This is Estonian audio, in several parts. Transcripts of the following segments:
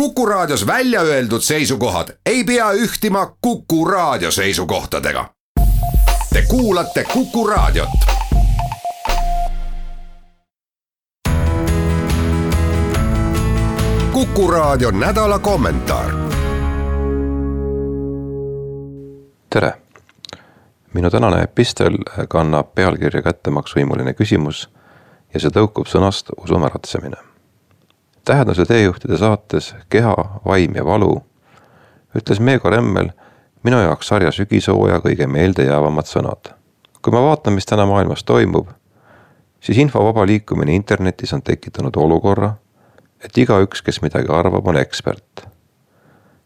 Kuku Raadios välja öeldud seisukohad ei pea ühtima Kuku Raadio seisukohtadega. Te kuulate Kuku Raadiot. kuku Raadio nädala kommentaar. tere, minu tänane epistel kannab pealkirja kättemaksuhimuline küsimus ja see tõukub sõnast usumäratsemine tähenduse teejuhtide saates Keha, vaim ja valu ütles Meego Remmel minu jaoks sarja sügishooaja kõige meeldejäävamad sõnad. kui ma vaatan, mis täna maailmas toimub, siis info vaba liikumine internetis on tekitanud olukorra, et igaüks, kes midagi arvab, on ekspert.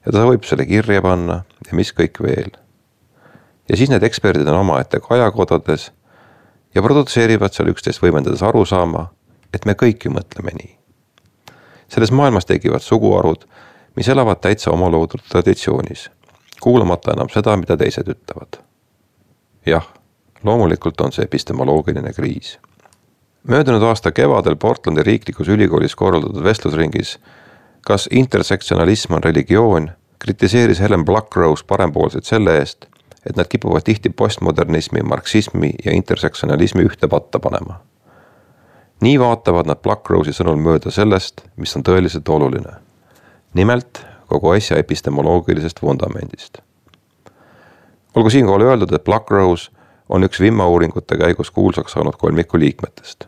ja ta võib selle kirja panna ja mis kõik veel. ja siis need eksperdid on omaette kajakodades ja produtseerivad seal üksteist võimendades arusaama, et me kõik ju mõtleme nii selles maailmas tekivad suguharud, mis elavad täitsa oma loodud traditsioonis, kuulamata enam seda, mida teised ütlevad. jah, loomulikult on see epistemoloogiline kriis. möödunud aasta kevadel Portlandi riiklikus ülikoolis korraldatud vestlusringis Kas intersektsionalism on religioon, kritiseeris Helen Blackrose parempoolseid selle eest, et nad kipuvad tihti postmodernismi, marksismi ja intersektsionalismi ühte patta panema nii vaatavad nad Black Rose'i sõnul mööda sellest, mis on tõeliselt oluline. nimelt kogu asja epistemoloogilisest vundamendist. olgu siinkohal öeldud, et Black Rose on üks vimmauuringute käigus kuulsaks saanud kolmiku liikmetest.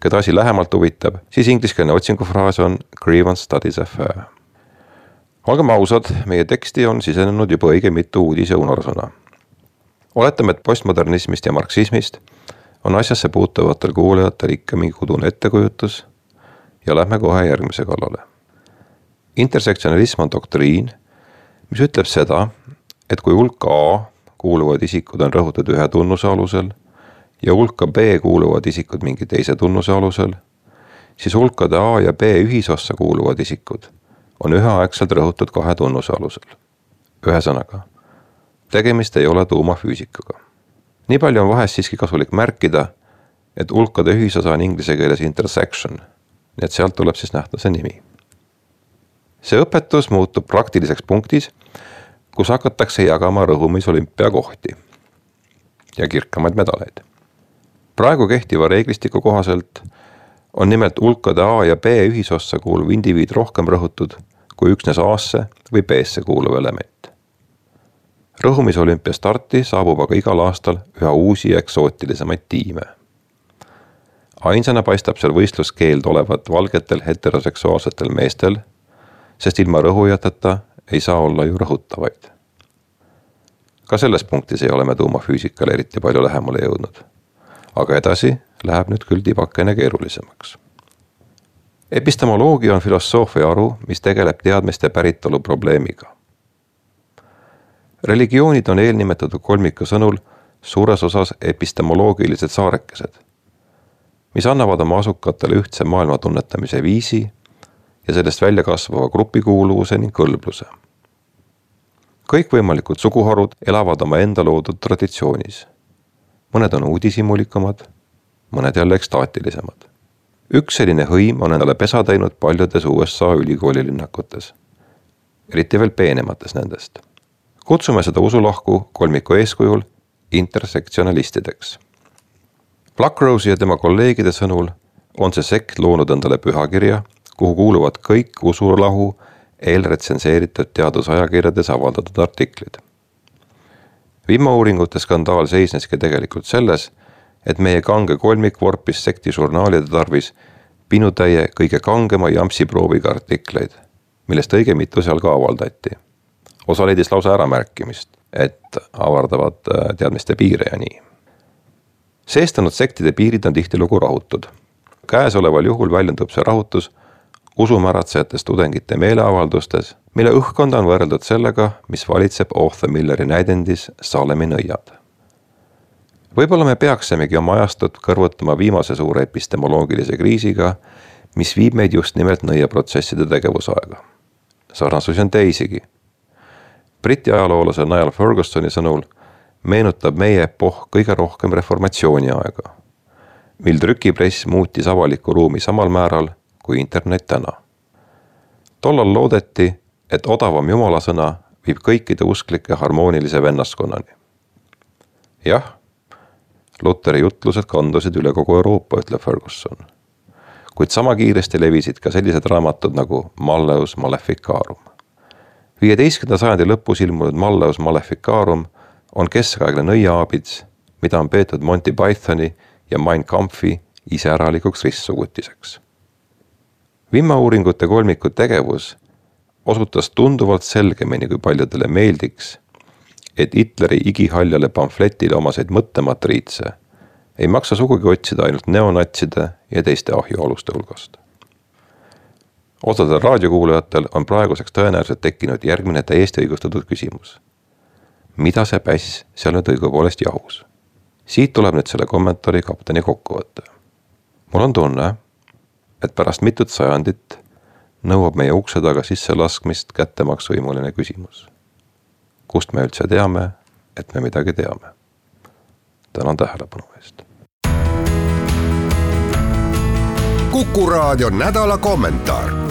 keda asi lähemalt huvitab, siis ingliskeelne otsingufraas on grievance studies affair. olgem ausad, meie teksti on sisenenud juba õige mitu uudis- ja unarsõna. oletame, et postmodernismist ja marksismist on asjasse puutuvatel kuulajatel ikka mingi kodune ettekujutus ja lähme kohe järgmise kallale. intersektsionalism on doktriin, mis ütleb seda, et kui hulka A kuuluvad isikud on rõhutatud ühe tunnuse alusel ja hulka B kuuluvad isikud mingi teise tunnuse alusel, siis hulkade A ja B ühisossa kuuluvad isikud on üheaegselt rõhutatud kahe tunnuse alusel. ühesõnaga, tegemist ei ole tuumafüüsikaga nii palju on vahest siiski kasulik märkida, et hulkade ühisosa on inglise keeles intersection, nii et sealt tuleb siis nähtuse nimi. see õpetus muutub praktiliseks punktis, kus hakatakse jagama rõhumis olümpiakohti ja kirkamaid medaleid. praegu kehtiva reeglistiku kohaselt on nimelt hulkade A ja B ühisossa kuuluv indiviid rohkem rõhutud kui üksnes A-sse või B-sse kuuluv element rõhumisolümpia starti saabub aga igal aastal üha uusi ja eksootilisemaid tiime. ainsana paistab seal võistluskeeld olevat valgetel heteroseksuaalsetel meestel, sest ilma rõhujateta ei saa olla ju rõhutavaid. ka selles punktis ei ole me tuumafüüsikale eriti palju lähemale jõudnud. aga edasi läheb nüüd küll tibakene keerulisemaks epistemoloogia on filosoofia haru, mis tegeleb teadmiste päritolu probleemiga religioonid on eelnimetatud kolmiku sõnul suures osas epistemoloogilised saarekesed, mis annavad oma asukatele ühtse maailma tunnetamise viisi ja sellest välja kasvava grupikuuluvuse ning kõlbluse. kõikvõimalikud suguharud elavad oma enda loodud traditsioonis. mõned on uudishimulikumad, mõned jälle ekstaatilisemad. üks selline hõim on endale pesa teinud paljudes USA ülikoolilinnakutes, eriti veel peenemates nendest kutsume seda usulahku kolmiku eeskujul intersektsionalistideks. Blackrose ja tema kolleegide sõnul on see sekt loonud endale pühakirja, kuhu kuuluvad kõik usulahu eelretsenseeritud teadusajakirjades avaldatud artiklid. vimauuringute skandaal seisneski tegelikult selles, et meie kange kolmik vorpis sekti žurnaalide tarvis pinutäie kõige kangema jampsiprooviga artikleid, millest õige mitu seal ka avaldati osa leidis lausa äramärkimist, et avardavad äh, teadmiste piire ja nii. seestanud sektide piirid on tihtilugu rahutud. käesoleval juhul väljendub see rahutus usumäratsejate tudengite meeleavaldustes, mille õhkkonda on võrreldud sellega, mis valitseb Arthur Milleri näidendis Saalemi nõiad. võib-olla me peaksimegi oma ajastut kõrvutama viimase suure epistemoloogilise kriisiga, mis viib meid just nimelt nõiaprotsesside tegevusaega. sarnasusi on teisigi Briti ajaloolase Niall Fergusoni sõnul meenutab meie epohh kõige rohkem reformatsiooni aega, mil trükipress muutis avalikku ruumi samal määral kui internet täna. tollal loodeti, et odavam jumalasõna viib kõikide usklike harmoonilise vennaskonnani. jah, Luteri jutlused kandusid üle kogu Euroopa, ütleb Ferguson. kuid sama kiiresti levisid ka sellised raamatud nagu Malleus Maleficarum. Viieteistkümnenda sajandi lõpus ilmunud Malleus Maleficarum on keskaegne nõiaabits, mida on peetud Monty Pythoni ja Mein Kampfi iseäralikuks ristsugutiseks. vimmauuringute kolmiku tegevus osutas tunduvalt selgemini, kui paljudele meeldiks, et Hitleri igihaljale pamfletile omaseid mõttematriitse ei maksa sugugi otsida ainult neonatside ja teiste ahjualuste hulgast. Osadel raadiokuulajatel on praeguseks tõenäoliselt tekkinud järgmine täiesti õigustatud küsimus. mida see päss seal nüüd õigupoolest jahus? siit tuleb nüüd selle kommentaari kapteni kokkuvõte. mul on tunne, et pärast mitut sajandit nõuab meie ukse taga sisselaskmist kättemaksuhimuline küsimus. kust me üldse teame, et me midagi teame? tänan tähelepanu eest. kuku raadio nädala kommentaar